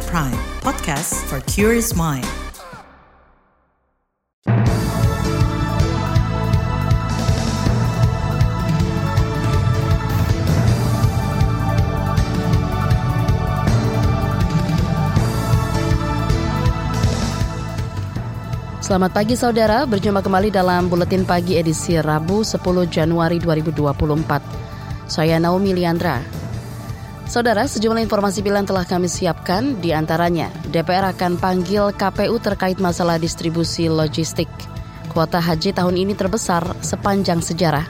KBR Prime, podcast for curious mind. Selamat pagi saudara, berjumpa kembali dalam Buletin Pagi edisi Rabu 10 Januari 2024. Saya Naomi Liandra. Saudara, sejumlah informasi pilihan telah kami siapkan, di antaranya DPR akan panggil KPU terkait masalah distribusi logistik. Kuota haji tahun ini terbesar sepanjang sejarah.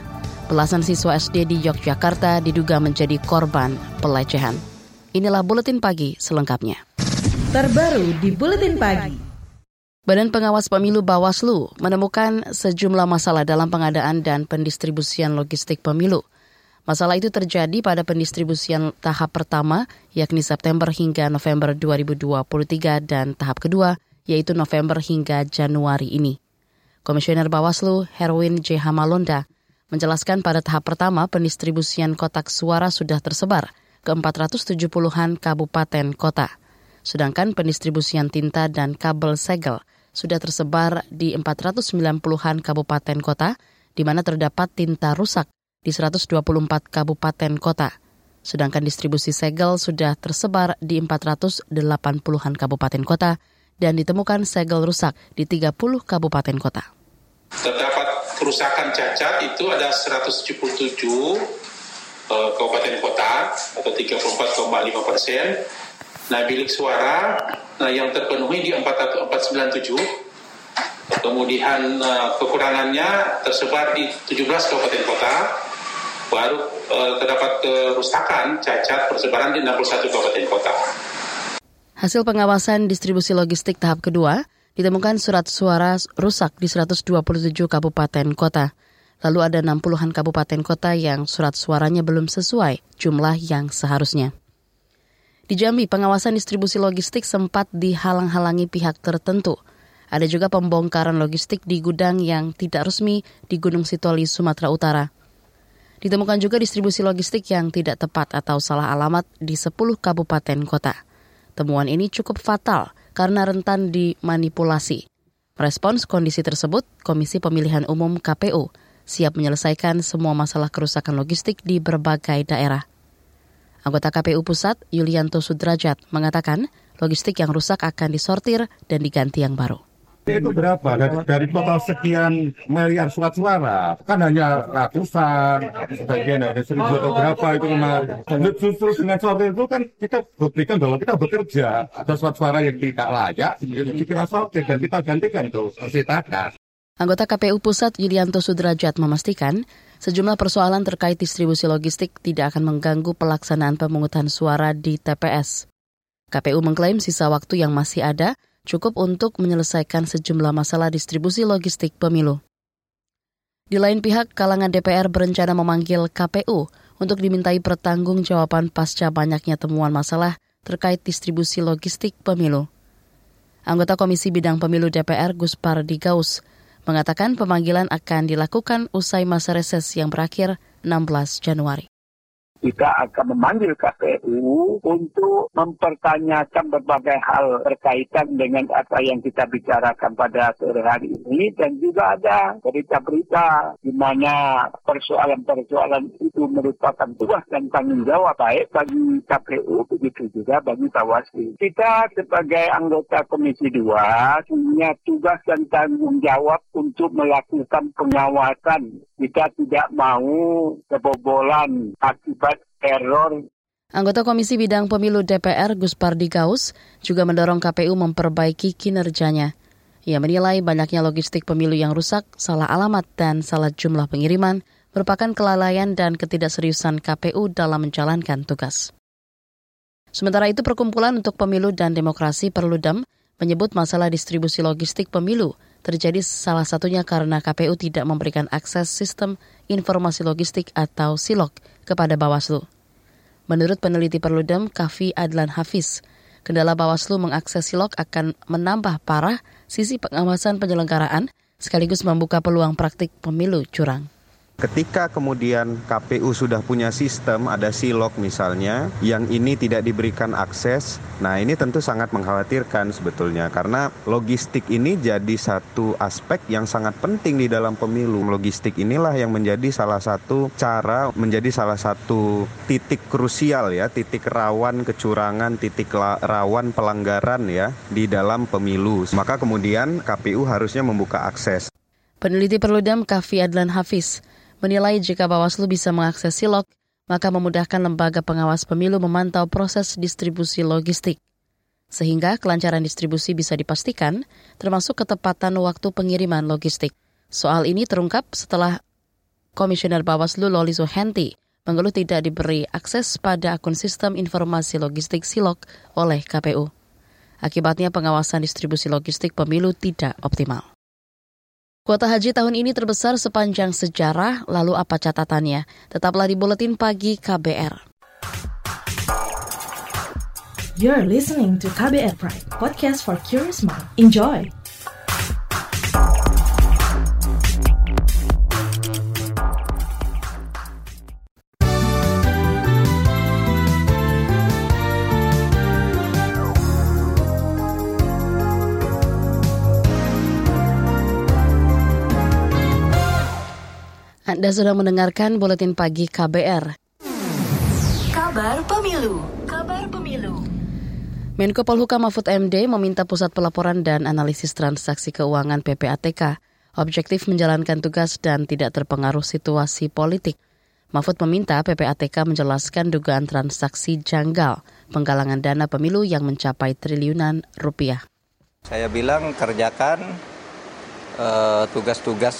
Belasan siswa SD di Yogyakarta diduga menjadi korban pelecehan. Inilah Buletin Pagi selengkapnya. Terbaru di Buletin Pagi. Badan Pengawas Pemilu Bawaslu menemukan sejumlah masalah dalam pengadaan dan pendistribusian logistik pemilu. Masalah itu terjadi pada pendistribusian tahap pertama, yakni September hingga November 2023 dan tahap kedua, yaitu November hingga Januari ini. Komisioner Bawaslu Herwin J. Hamalonda menjelaskan pada tahap pertama pendistribusian kotak suara sudah tersebar ke 470-an kabupaten kota. Sedangkan pendistribusian tinta dan kabel segel sudah tersebar di 490-an kabupaten kota, di mana terdapat tinta rusak di 124 kabupaten kota. Sedangkan distribusi segel sudah tersebar di 480-an kabupaten kota dan ditemukan segel rusak di 30 kabupaten kota. Terdapat kerusakan cacat itu ada 177 uh, kabupaten kota atau 34,5 persen. Nah bilik suara nah, yang terpenuhi di 497 kemudian uh, kekurangannya tersebar di 17 kabupaten kota baru uh, terdapat kerusakan cacat persebaran di 61 kabupaten kota. Hasil pengawasan distribusi logistik tahap kedua ditemukan surat suara rusak di 127 kabupaten kota. Lalu ada 60-an kabupaten kota yang surat suaranya belum sesuai jumlah yang seharusnya. Di Jambi, pengawasan distribusi logistik sempat dihalang-halangi pihak tertentu. Ada juga pembongkaran logistik di gudang yang tidak resmi di Gunung Sitoli, Sumatera Utara. Ditemukan juga distribusi logistik yang tidak tepat atau salah alamat di 10 kabupaten kota. Temuan ini cukup fatal karena rentan dimanipulasi. Respons kondisi tersebut, Komisi Pemilihan Umum KPU siap menyelesaikan semua masalah kerusakan logistik di berbagai daerah. Anggota KPU Pusat, Yulianto Sudrajat, mengatakan logistik yang rusak akan disortir dan diganti yang baru. Itu berapa? Dari, dari total sekian miliar surat suara, kan hanya ratusan, sebagian ada seribu atau berapa itu kemarin. Dan justru dengan sortir itu kan kita buktikan bahwa kita bekerja. Ada surat suara yang tidak layak, kita sortir dan kita gantikan itu, persitakan. Anggota KPU Pusat Yulianto Sudrajat memastikan sejumlah persoalan terkait distribusi logistik tidak akan mengganggu pelaksanaan pemungutan suara di TPS. KPU mengklaim sisa waktu yang masih ada cukup untuk menyelesaikan sejumlah masalah distribusi logistik pemilu. Di lain pihak, kalangan DPR berencana memanggil KPU untuk dimintai pertanggungjawaban pasca banyaknya temuan masalah terkait distribusi logistik pemilu. Anggota Komisi Bidang Pemilu DPR Gus Pardi mengatakan pemanggilan akan dilakukan usai masa reses yang berakhir 16 Januari kita akan memanggil KPU untuk mempertanyakan berbagai hal berkaitan dengan apa yang kita bicarakan pada sore hari ini dan juga ada berita-berita di mana persoalan-persoalan itu merupakan tugas dan tanggung jawab baik bagi KPU begitu juga bagi Bawaslu. Kita sebagai anggota Komisi 2 punya tugas dan tanggung jawab untuk melakukan pengawasan. Kita tidak mau kebobolan akibat teror. Anggota Komisi Bidang Pemilu DPR Gus Pardi juga mendorong KPU memperbaiki kinerjanya. Ia menilai banyaknya logistik pemilu yang rusak, salah alamat, dan salah jumlah pengiriman merupakan kelalaian dan ketidakseriusan KPU dalam menjalankan tugas. Sementara itu, Perkumpulan untuk Pemilu dan Demokrasi Perludem menyebut masalah distribusi logistik pemilu terjadi salah satunya karena KPU tidak memberikan akses sistem informasi logistik atau SILOG kepada Bawaslu. Menurut peneliti Perludem Kavi Adlan Hafiz, kendala Bawaslu mengakses SILOG akan menambah parah sisi pengawasan penyelenggaraan sekaligus membuka peluang praktik pemilu curang Ketika kemudian KPU sudah punya sistem, ada silok misalnya, yang ini tidak diberikan akses, nah ini tentu sangat mengkhawatirkan sebetulnya. Karena logistik ini jadi satu aspek yang sangat penting di dalam pemilu. Logistik inilah yang menjadi salah satu cara, menjadi salah satu titik krusial ya, titik rawan kecurangan, titik rawan pelanggaran ya di dalam pemilu. Maka kemudian KPU harusnya membuka akses. Peneliti Perludem Kafi Adlan Hafiz menilai jika Bawaslu bisa mengakses silok, maka memudahkan lembaga pengawas pemilu memantau proses distribusi logistik. Sehingga kelancaran distribusi bisa dipastikan, termasuk ketepatan waktu pengiriman logistik. Soal ini terungkap setelah Komisioner Bawaslu Loli Suhenti mengeluh tidak diberi akses pada akun sistem informasi logistik Silok oleh KPU. Akibatnya pengawasan distribusi logistik pemilu tidak optimal. Kuota haji tahun ini terbesar sepanjang sejarah, lalu apa catatannya? Tetaplah di Buletin Pagi KBR. You're listening to KBR Pride, podcast for curious mind. Enjoy! Anda sudah mendengarkan buletin pagi KBR. Kabar Pemilu. Kabar Pemilu. Menko Polhukam Mahfud MD meminta Pusat Pelaporan dan Analisis Transaksi Keuangan PPATK objektif menjalankan tugas dan tidak terpengaruh situasi politik. Mahfud meminta PPATK menjelaskan dugaan transaksi janggal penggalangan dana pemilu yang mencapai triliunan rupiah. Saya bilang kerjakan uh, tugas-tugas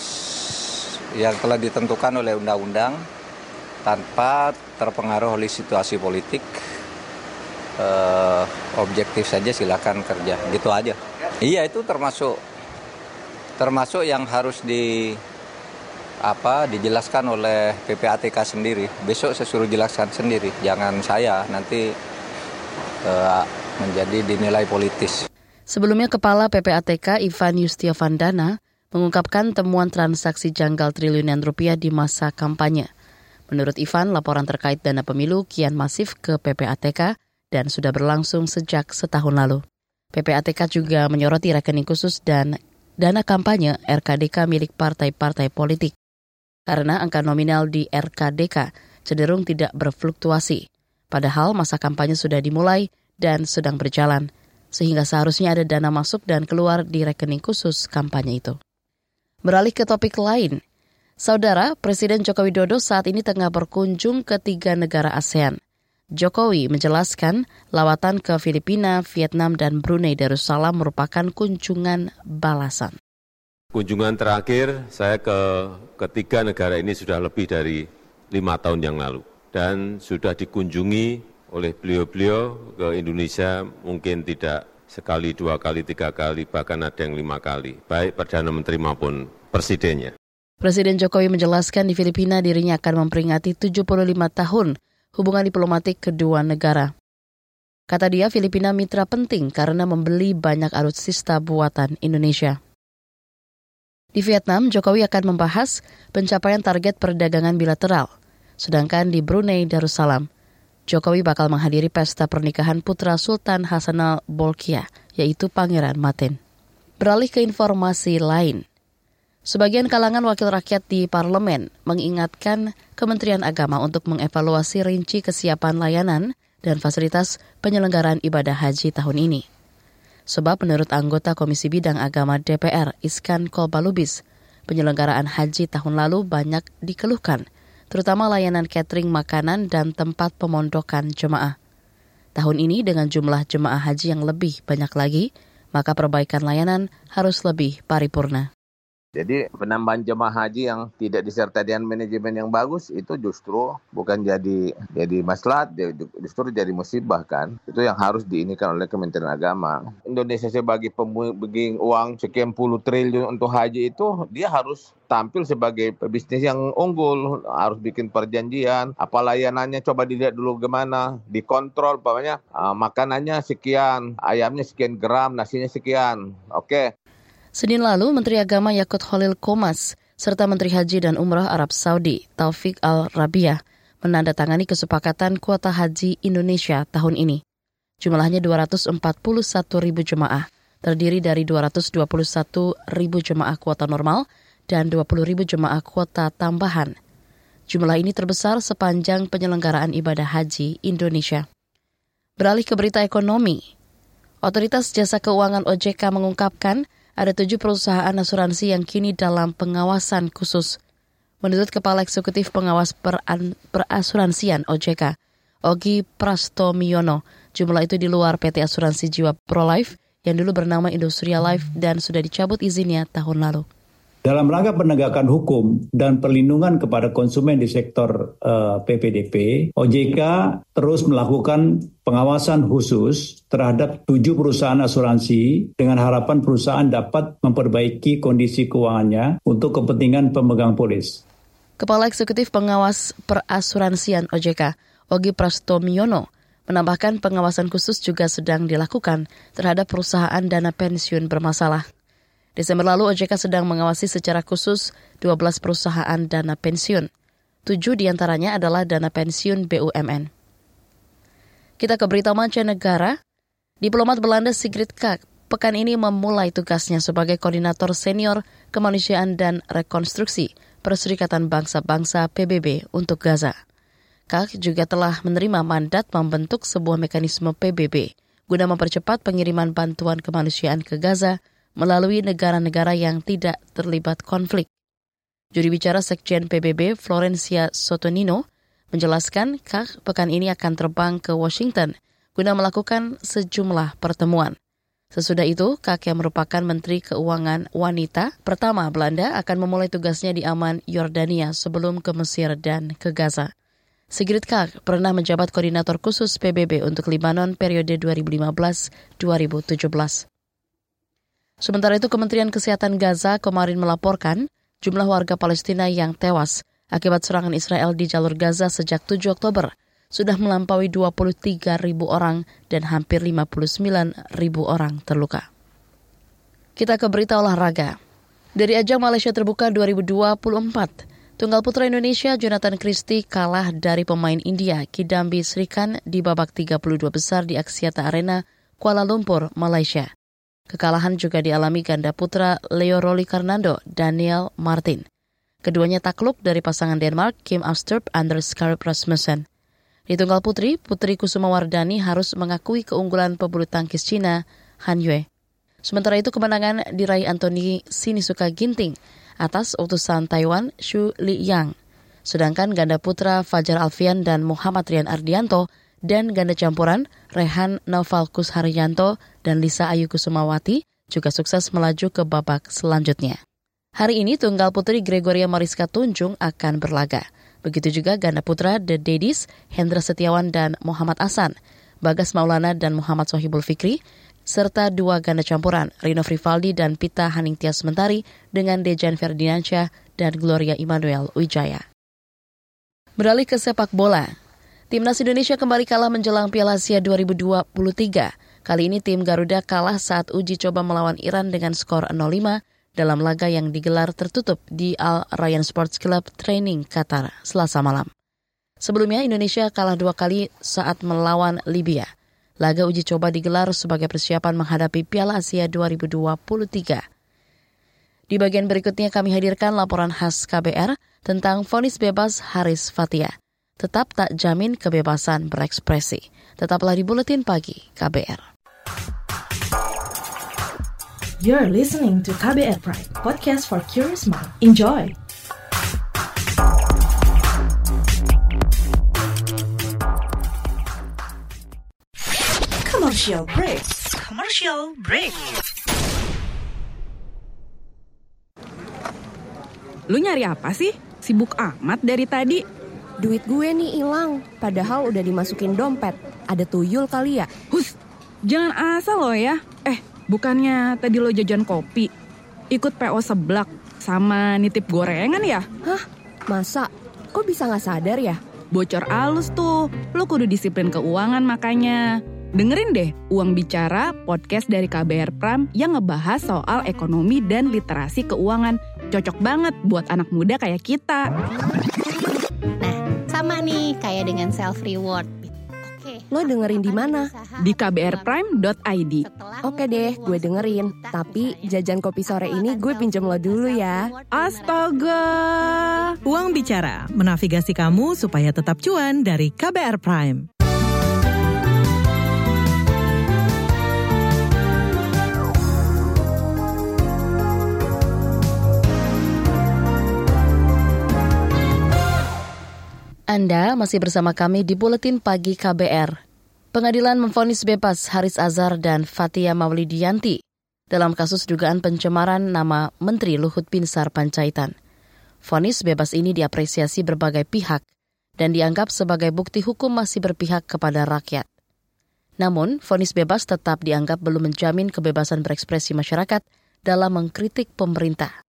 yang telah ditentukan oleh undang-undang tanpa terpengaruh oleh situasi politik. Eh, objektif saja silakan kerja. Gitu aja. Iya itu termasuk termasuk yang harus di apa dijelaskan oleh PPATK sendiri. Besok saya suruh jelaskan sendiri. Jangan saya nanti eh, menjadi dinilai politis. Sebelumnya Kepala PPATK Ivan Yustiavandana mengungkapkan temuan transaksi janggal triliunan rupiah di masa kampanye. Menurut Ivan, laporan terkait dana pemilu kian masif ke PPATK dan sudah berlangsung sejak setahun lalu. PPATK juga menyoroti rekening khusus dan dana kampanye RKDK milik partai-partai politik. Karena angka nominal di RKDK cenderung tidak berfluktuasi. Padahal masa kampanye sudah dimulai dan sedang berjalan, sehingga seharusnya ada dana masuk dan keluar di rekening khusus kampanye itu. Beralih ke topik lain, Saudara, Presiden Joko Widodo saat ini tengah berkunjung ke tiga negara ASEAN. Jokowi menjelaskan lawatan ke Filipina, Vietnam, dan Brunei Darussalam merupakan kunjungan balasan. Kunjungan terakhir saya ke ketiga negara ini sudah lebih dari lima tahun yang lalu dan sudah dikunjungi oleh beliau-beliau ke Indonesia mungkin tidak sekali, dua kali, tiga kali, bahkan ada yang lima kali, baik Perdana Menteri maupun Presidennya. Presiden Jokowi menjelaskan di Filipina dirinya akan memperingati 75 tahun hubungan diplomatik kedua negara. Kata dia, Filipina mitra penting karena membeli banyak alutsista buatan Indonesia. Di Vietnam, Jokowi akan membahas pencapaian target perdagangan bilateral, sedangkan di Brunei Darussalam, Jokowi bakal menghadiri pesta pernikahan putra Sultan Hasanal Bolkiah, yaitu Pangeran Matin. Beralih ke informasi lain. Sebagian kalangan wakil rakyat di parlemen mengingatkan Kementerian Agama untuk mengevaluasi rinci kesiapan layanan dan fasilitas penyelenggaraan ibadah haji tahun ini. Sebab menurut anggota Komisi Bidang Agama DPR Iskan Kolbalubis, penyelenggaraan haji tahun lalu banyak dikeluhkan – terutama layanan catering makanan dan tempat pemondokan jemaah. Tahun ini dengan jumlah jemaah haji yang lebih banyak lagi, maka perbaikan layanan harus lebih paripurna. Jadi penambahan jemaah haji yang tidak disertai dengan manajemen yang bagus itu justru bukan jadi jadi maslahat, justru jadi musibah kan. Itu yang harus diinikan oleh Kementerian Agama. Indonesia sebagai pemegang uang sekian puluh triliun untuk haji itu dia harus tampil sebagai pebisnis yang unggul, harus bikin perjanjian, apa layanannya coba dilihat dulu gimana, dikontrol, pokoknya uh, makanannya sekian, ayamnya sekian gram, nasinya sekian. Oke, Senin lalu, Menteri Agama Yakut Holil Komas serta Menteri Haji dan Umrah Arab Saudi Taufik Al-Rabiah menandatangani kesepakatan kuota haji Indonesia tahun ini. Jumlahnya 241 ribu jemaah, terdiri dari 221 ribu jemaah kuota normal dan 20 ribu jemaah kuota tambahan. Jumlah ini terbesar sepanjang penyelenggaraan ibadah haji Indonesia. Beralih ke berita ekonomi, Otoritas Jasa Keuangan OJK mengungkapkan ada tujuh perusahaan asuransi yang kini dalam pengawasan khusus. Menurut Kepala Eksekutif Pengawas Peran, Perasuransian OJK, Ogi Prastomiono, jumlah itu di luar PT Asuransi Jiwa ProLife yang dulu bernama Industrial Life dan sudah dicabut izinnya tahun lalu. Dalam rangka penegakan hukum dan perlindungan kepada konsumen di sektor uh, eh, PPDP, OJK terus melakukan pengawasan khusus terhadap tujuh perusahaan asuransi dengan harapan perusahaan dapat memperbaiki kondisi keuangannya untuk kepentingan pemegang polis. Kepala Eksekutif Pengawas Perasuransian OJK, Ogi Prastomiono, menambahkan pengawasan khusus juga sedang dilakukan terhadap perusahaan dana pensiun bermasalah. Desember lalu OJK sedang mengawasi secara khusus 12 perusahaan dana pensiun. Tujuh di antaranya adalah dana pensiun BUMN. Kita ke berita mancanegara. Diplomat Belanda Sigrid Kaag pekan ini memulai tugasnya sebagai koordinator senior kemanusiaan dan rekonstruksi Perserikatan Bangsa-Bangsa PBB untuk Gaza. Kaag juga telah menerima mandat membentuk sebuah mekanisme PBB guna mempercepat pengiriman bantuan kemanusiaan ke Gaza melalui negara-negara yang tidak terlibat konflik. Juri bicara Sekjen PBB Florencia Sotonino menjelaskan KAH pekan ini akan terbang ke Washington guna melakukan sejumlah pertemuan. Sesudah itu, KAK yang merupakan Menteri Keuangan wanita pertama Belanda akan memulai tugasnya di Aman, Yordania sebelum ke Mesir dan ke Gaza. Sigrid Kaag pernah menjabat koordinator khusus PBB untuk Libanon periode 2015-2017. Sementara itu Kementerian Kesehatan Gaza kemarin melaporkan jumlah warga Palestina yang tewas akibat serangan Israel di jalur Gaza sejak 7 Oktober sudah melampaui 23 ribu orang dan hampir 59 ribu orang terluka. Kita ke berita olahraga. Dari ajang Malaysia Terbuka 2024, Tunggal putra Indonesia Jonathan Christie kalah dari pemain India Kidambi Srikan di babak 32 besar di Axiata Arena, Kuala Lumpur, Malaysia. Kekalahan juga dialami ganda putra Leo Roli Karnando, Daniel Martin. Keduanya takluk dari pasangan Denmark Kim Astrup Anders Karup Rasmussen. Di tunggal putri, Putri Kusuma Wardani harus mengakui keunggulan pebulu tangkis Cina, Han Yue. Sementara itu kemenangan diraih Anthony Sinisuka Ginting atas utusan Taiwan Xu Li-yang. Sedangkan ganda putra Fajar Alfian dan Muhammad Rian Ardianto dan ganda campuran Rehan Novalkus Haryanto dan Lisa Ayu Kusumawati juga sukses melaju ke babak selanjutnya. Hari ini tunggal putri Gregoria Mariska Tunjung akan berlaga. Begitu juga ganda putra The Daddies, Hendra Setiawan dan Muhammad Asan, Bagas Maulana dan Muhammad Sohibul Fikri, serta dua ganda campuran Rino Frivaldi dan Pita Haningtyas Mentari dengan Dejan Ferdinansyah dan Gloria Immanuel Wijaya. Beralih ke sepak bola, Timnas Indonesia kembali kalah menjelang Piala Asia 2023. Kali ini tim Garuda kalah saat uji coba melawan Iran dengan skor 0-5 dalam laga yang digelar tertutup di Al Rayyan Sports Club Training Qatar selasa malam. Sebelumnya Indonesia kalah dua kali saat melawan Libya. Laga uji coba digelar sebagai persiapan menghadapi Piala Asia 2023. Di bagian berikutnya kami hadirkan laporan khas KBR tentang vonis bebas Haris Fatia tetap tak jamin kebebasan berekspresi. Tetaplah di Buletin Pagi KBR. You're listening to KBR Pride, podcast for curious mind. Enjoy! Commercial break. Commercial break. Lu nyari apa sih? Sibuk amat dari tadi. Duit gue nih hilang, padahal udah dimasukin dompet. Ada tuyul kali ya? Hus, jangan asal lo ya. Eh, bukannya tadi lo jajan kopi, ikut PO seblak, sama nitip gorengan ya? Hah? Masa? Kok bisa nggak sadar ya? Bocor alus tuh, lo kudu disiplin keuangan makanya. Dengerin deh Uang Bicara, podcast dari KBR Pram yang ngebahas soal ekonomi dan literasi keuangan Cocok banget buat anak muda kayak kita. Kayak dengan self reward. Lo dengerin di mana? Di kbrprime.id. Oke deh, gue dengerin. Tapi jajan kopi sore ini gue pinjam lo dulu ya. Astaga. Uang bicara, menavigasi kamu supaya tetap cuan dari KBR Prime. Anda masih bersama kami di Buletin Pagi KBR. Pengadilan memvonis bebas Haris Azhar dan Fatia Maulidianti dalam kasus dugaan pencemaran nama Menteri Luhut Binsar Panjaitan. Vonis bebas ini diapresiasi berbagai pihak dan dianggap sebagai bukti hukum masih berpihak kepada rakyat. Namun, vonis bebas tetap dianggap belum menjamin kebebasan berekspresi masyarakat dalam mengkritik pemerintah.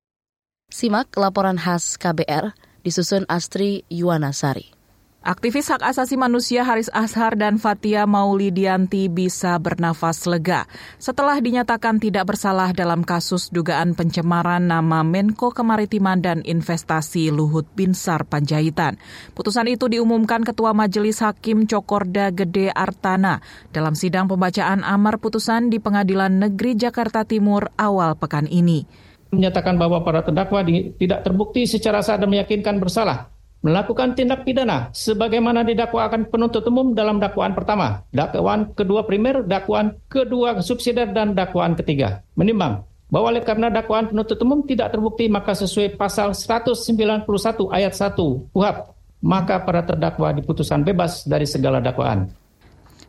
Simak laporan khas KBR disusun Astri Yuwanasari. Aktivis hak asasi manusia Haris Ashar dan Fatia Maulidianti bisa bernafas lega setelah dinyatakan tidak bersalah dalam kasus dugaan pencemaran nama Menko Kemaritiman dan Investasi Luhut Binsar Panjaitan. Putusan itu diumumkan Ketua Majelis Hakim Cokorda Gede Artana dalam sidang pembacaan amar putusan di Pengadilan Negeri Jakarta Timur awal pekan ini menyatakan bahwa para terdakwa tidak terbukti secara sah dan meyakinkan bersalah melakukan tindak pidana sebagaimana didakwakan penuntut umum dalam dakwaan pertama, dakwaan kedua primer, dakwaan kedua subsidiar dan dakwaan ketiga. Menimbang bahwa oleh karena dakwaan penuntut umum tidak terbukti maka sesuai pasal 191 ayat 1 KUHAP maka para terdakwa diputuskan bebas dari segala dakwaan.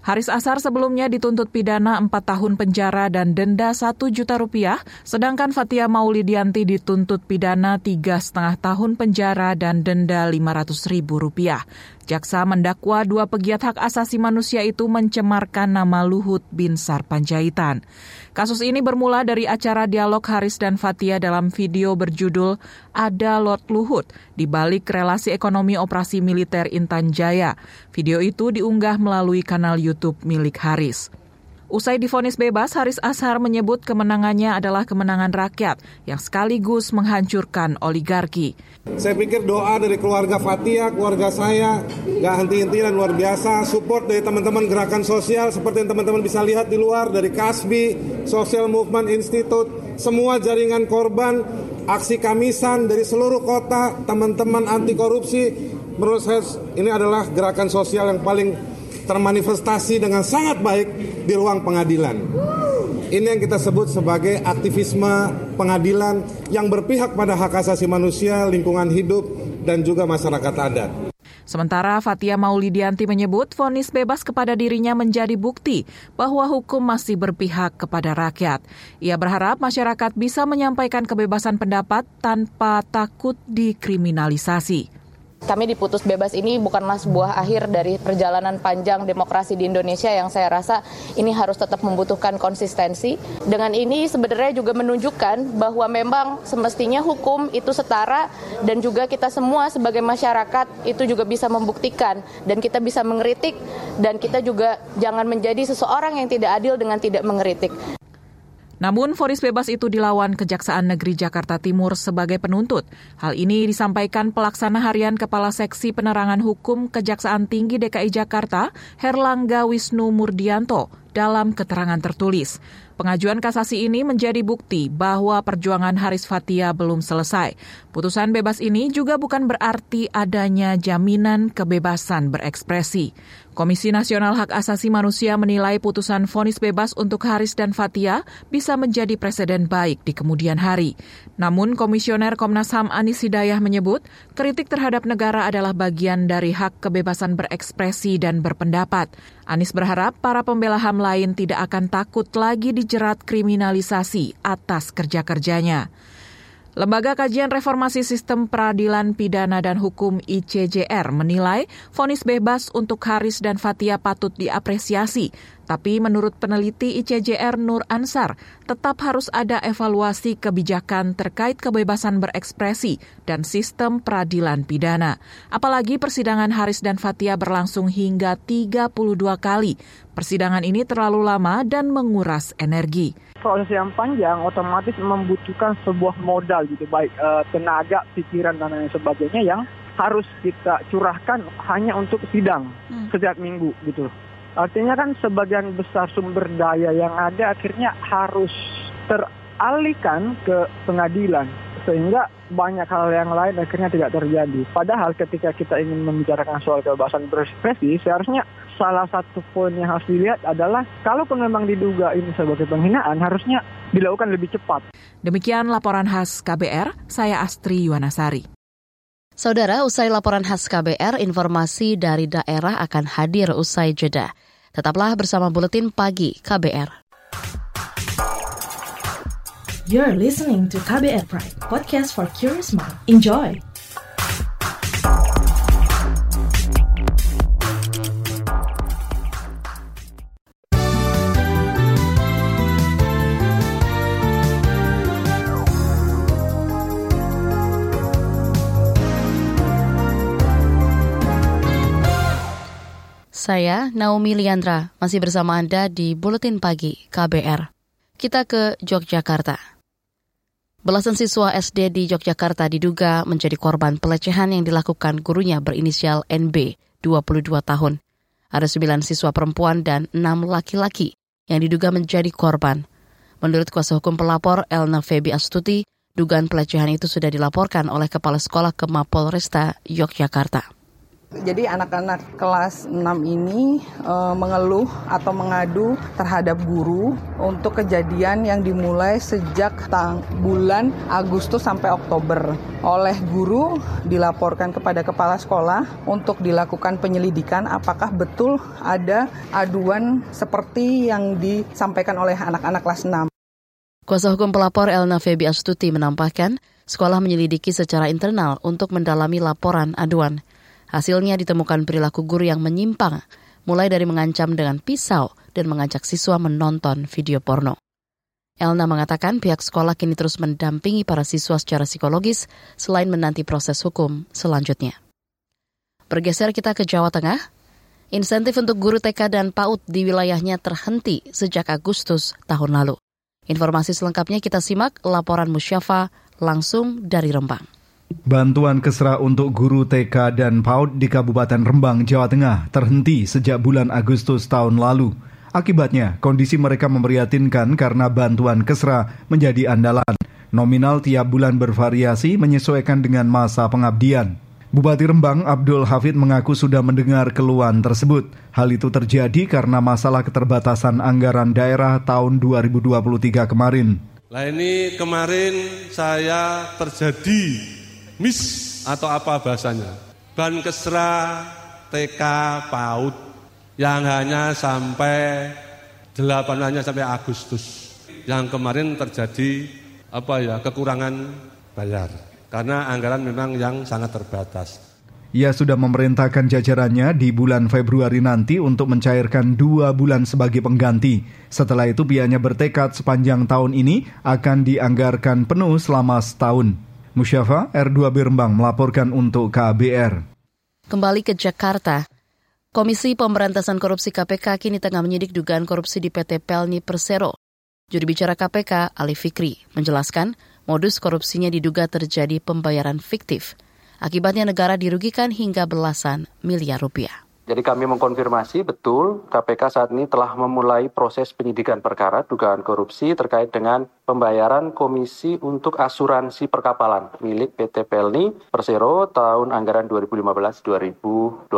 Haris Asar sebelumnya dituntut pidana 4 tahun penjara dan denda 1 juta rupiah, sedangkan Fatia Maulidianti dituntut pidana tiga setengah tahun penjara dan denda 500 ribu rupiah. Jaksa mendakwa dua pegiat hak asasi manusia itu mencemarkan nama Luhut bin Sarpanjaitan. Kasus ini bermula dari acara dialog Haris dan Fatia dalam video berjudul Ada Lord Luhut di balik relasi ekonomi operasi militer Intan Jaya. Video itu diunggah melalui kanal YouTube milik Haris. Usai difonis bebas, Haris Ashar menyebut kemenangannya adalah kemenangan rakyat yang sekaligus menghancurkan oligarki. Saya pikir doa dari keluarga Fatia, keluarga saya, gak henti-henti dan luar biasa. Support dari teman-teman gerakan sosial seperti yang teman-teman bisa lihat di luar, dari KASBI, Social Movement Institute, semua jaringan korban, aksi kamisan dari seluruh kota, teman-teman anti korupsi. Menurut saya ini adalah gerakan sosial yang paling termanifestasi dengan sangat baik di ruang pengadilan. Ini yang kita sebut sebagai aktivisme pengadilan yang berpihak pada hak asasi manusia, lingkungan hidup, dan juga masyarakat adat. Sementara Fatia Maulidianti menyebut vonis bebas kepada dirinya menjadi bukti bahwa hukum masih berpihak kepada rakyat. Ia berharap masyarakat bisa menyampaikan kebebasan pendapat tanpa takut dikriminalisasi. Kami diputus bebas ini bukanlah sebuah akhir dari perjalanan panjang demokrasi di Indonesia yang saya rasa ini harus tetap membutuhkan konsistensi. Dengan ini sebenarnya juga menunjukkan bahwa memang semestinya hukum itu setara dan juga kita semua sebagai masyarakat itu juga bisa membuktikan dan kita bisa mengkritik dan kita juga jangan menjadi seseorang yang tidak adil dengan tidak mengkritik. Namun, vonis bebas itu dilawan Kejaksaan Negeri Jakarta Timur sebagai penuntut. Hal ini disampaikan pelaksana harian Kepala Seksi Penerangan Hukum Kejaksaan Tinggi DKI Jakarta, Herlangga Wisnu Murdianto, dalam keterangan tertulis. Pengajuan kasasi ini menjadi bukti bahwa perjuangan Haris Fatia belum selesai. Putusan bebas ini juga bukan berarti adanya jaminan kebebasan berekspresi. Komisi Nasional Hak Asasi Manusia menilai putusan vonis bebas untuk Haris dan Fatia bisa menjadi presiden baik di kemudian hari. Namun Komisioner Komnas HAM Anis Hidayah menyebut kritik terhadap negara adalah bagian dari hak kebebasan berekspresi dan berpendapat. Anis berharap para pembela HAM lain tidak akan takut lagi dijerat kriminalisasi atas kerja-kerjanya. Lembaga Kajian Reformasi Sistem Peradilan Pidana dan Hukum ICJR menilai vonis bebas untuk Haris dan Fatia patut diapresiasi. Tapi menurut peneliti ICJR Nur Ansar, tetap harus ada evaluasi kebijakan terkait kebebasan berekspresi dan sistem peradilan pidana. Apalagi persidangan Haris dan Fatia berlangsung hingga 32 kali. Persidangan ini terlalu lama dan menguras energi. Proses yang panjang otomatis membutuhkan sebuah modal gitu baik uh, tenaga, pikiran dan lain sebagainya yang harus kita curahkan hanya untuk sidang hmm. setiap minggu gitu. Artinya kan sebagian besar sumber daya yang ada akhirnya harus teralihkan ke pengadilan sehingga banyak hal yang lain akhirnya tidak terjadi. Padahal ketika kita ingin membicarakan soal kebebasan berekspresi, seharusnya salah satu poin yang harus dilihat adalah kalaupun memang diduga ini sebagai penghinaan, harusnya dilakukan lebih cepat. Demikian laporan khas KBR, saya Astri Yuwanasari. Saudara, usai laporan khas KBR, informasi dari daerah akan hadir usai jeda. Tetaplah bersama Buletin Pagi KBR. You're listening to KBR Pride, podcast for curious mind. Enjoy! Saya Naomi Liandra, masih bersama Anda di Buletin Pagi KBR. Kita ke Yogyakarta. Belasan siswa SD di Yogyakarta diduga menjadi korban pelecehan yang dilakukan gurunya berinisial NB, 22 tahun. Ada 9 siswa perempuan dan 6 laki-laki yang diduga menjadi korban. Menurut kuasa hukum pelapor Elna Febi Astuti, dugaan pelecehan itu sudah dilaporkan oleh Kepala Sekolah ke Mapolresta Yogyakarta. Jadi anak-anak kelas 6 ini e, mengeluh atau mengadu terhadap guru untuk kejadian yang dimulai sejak tang bulan Agustus sampai Oktober. Oleh guru dilaporkan kepada kepala sekolah untuk dilakukan penyelidikan apakah betul ada aduan seperti yang disampaikan oleh anak-anak kelas 6. Kuasa hukum pelapor Elna Febi Astuti menambahkan, sekolah menyelidiki secara internal untuk mendalami laporan aduan. Hasilnya ditemukan perilaku guru yang menyimpang, mulai dari mengancam dengan pisau dan mengajak siswa menonton video porno. Elna mengatakan pihak sekolah kini terus mendampingi para siswa secara psikologis selain menanti proses hukum selanjutnya. Bergeser kita ke Jawa Tengah, insentif untuk guru TK dan PAUD di wilayahnya terhenti sejak Agustus tahun lalu. Informasi selengkapnya kita simak laporan Musyafa langsung dari Rembang. Bantuan kesra untuk guru TK dan PAUD di Kabupaten Rembang, Jawa Tengah terhenti sejak bulan Agustus tahun lalu. Akibatnya, kondisi mereka memprihatinkan karena bantuan kesra menjadi andalan. Nominal tiap bulan bervariasi menyesuaikan dengan masa pengabdian. Bupati Rembang Abdul Hafid mengaku sudah mendengar keluhan tersebut. Hal itu terjadi karena masalah keterbatasan anggaran daerah tahun 2023 kemarin. Nah ini kemarin saya terjadi mis atau apa bahasanya ban kesra TK PAUD yang hanya sampai delapan hanya sampai Agustus yang kemarin terjadi apa ya kekurangan bayar karena anggaran memang yang sangat terbatas. Ia sudah memerintahkan jajarannya di bulan Februari nanti untuk mencairkan dua bulan sebagai pengganti. Setelah itu pihaknya bertekad sepanjang tahun ini akan dianggarkan penuh selama setahun. Musyafa R2 Birembang melaporkan untuk KBR. Kembali ke Jakarta, Komisi Pemberantasan Korupsi KPK kini tengah menyidik dugaan korupsi di PT Pelni Persero. Juru bicara KPK, Ali Fikri, menjelaskan modus korupsinya diduga terjadi pembayaran fiktif. Akibatnya negara dirugikan hingga belasan miliar rupiah. Jadi kami mengkonfirmasi betul KPK saat ini telah memulai proses penyidikan perkara dugaan korupsi terkait dengan pembayaran komisi untuk asuransi perkapalan milik PT Pelni Persero tahun anggaran 2015-2020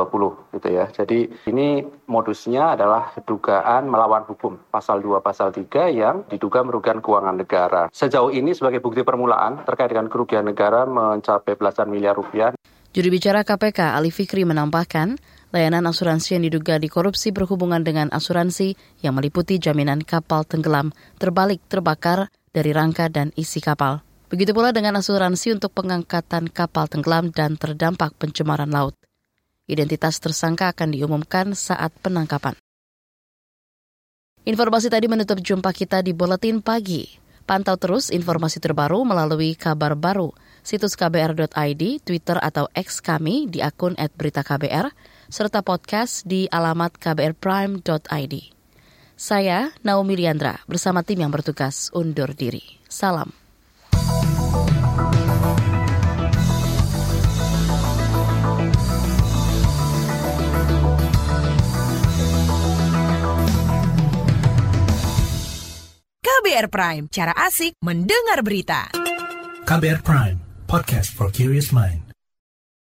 gitu ya. Jadi ini modusnya adalah dugaan melawan hukum pasal 2 pasal 3 yang diduga merugikan keuangan negara. Sejauh ini sebagai bukti permulaan terkait dengan kerugian negara mencapai belasan miliar rupiah. Juru bicara KPK Ali Fikri menambahkan, layanan asuransi yang diduga dikorupsi berhubungan dengan asuransi yang meliputi jaminan kapal tenggelam, terbalik, terbakar dari rangka dan isi kapal. Begitu pula dengan asuransi untuk pengangkatan kapal tenggelam dan terdampak pencemaran laut. Identitas tersangka akan diumumkan saat penangkapan. Informasi tadi menutup jumpa kita di Buletin Pagi. Pantau terus informasi terbaru melalui kabar baru situs kbr.id, Twitter atau X kami di akun @beritaKBR, serta podcast di alamat kbrprime.id. Saya Naomi Liandra bersama tim yang bertugas undur diri. Salam. KBR Prime, cara asik mendengar berita. KBR Prime, podcast for curious mind.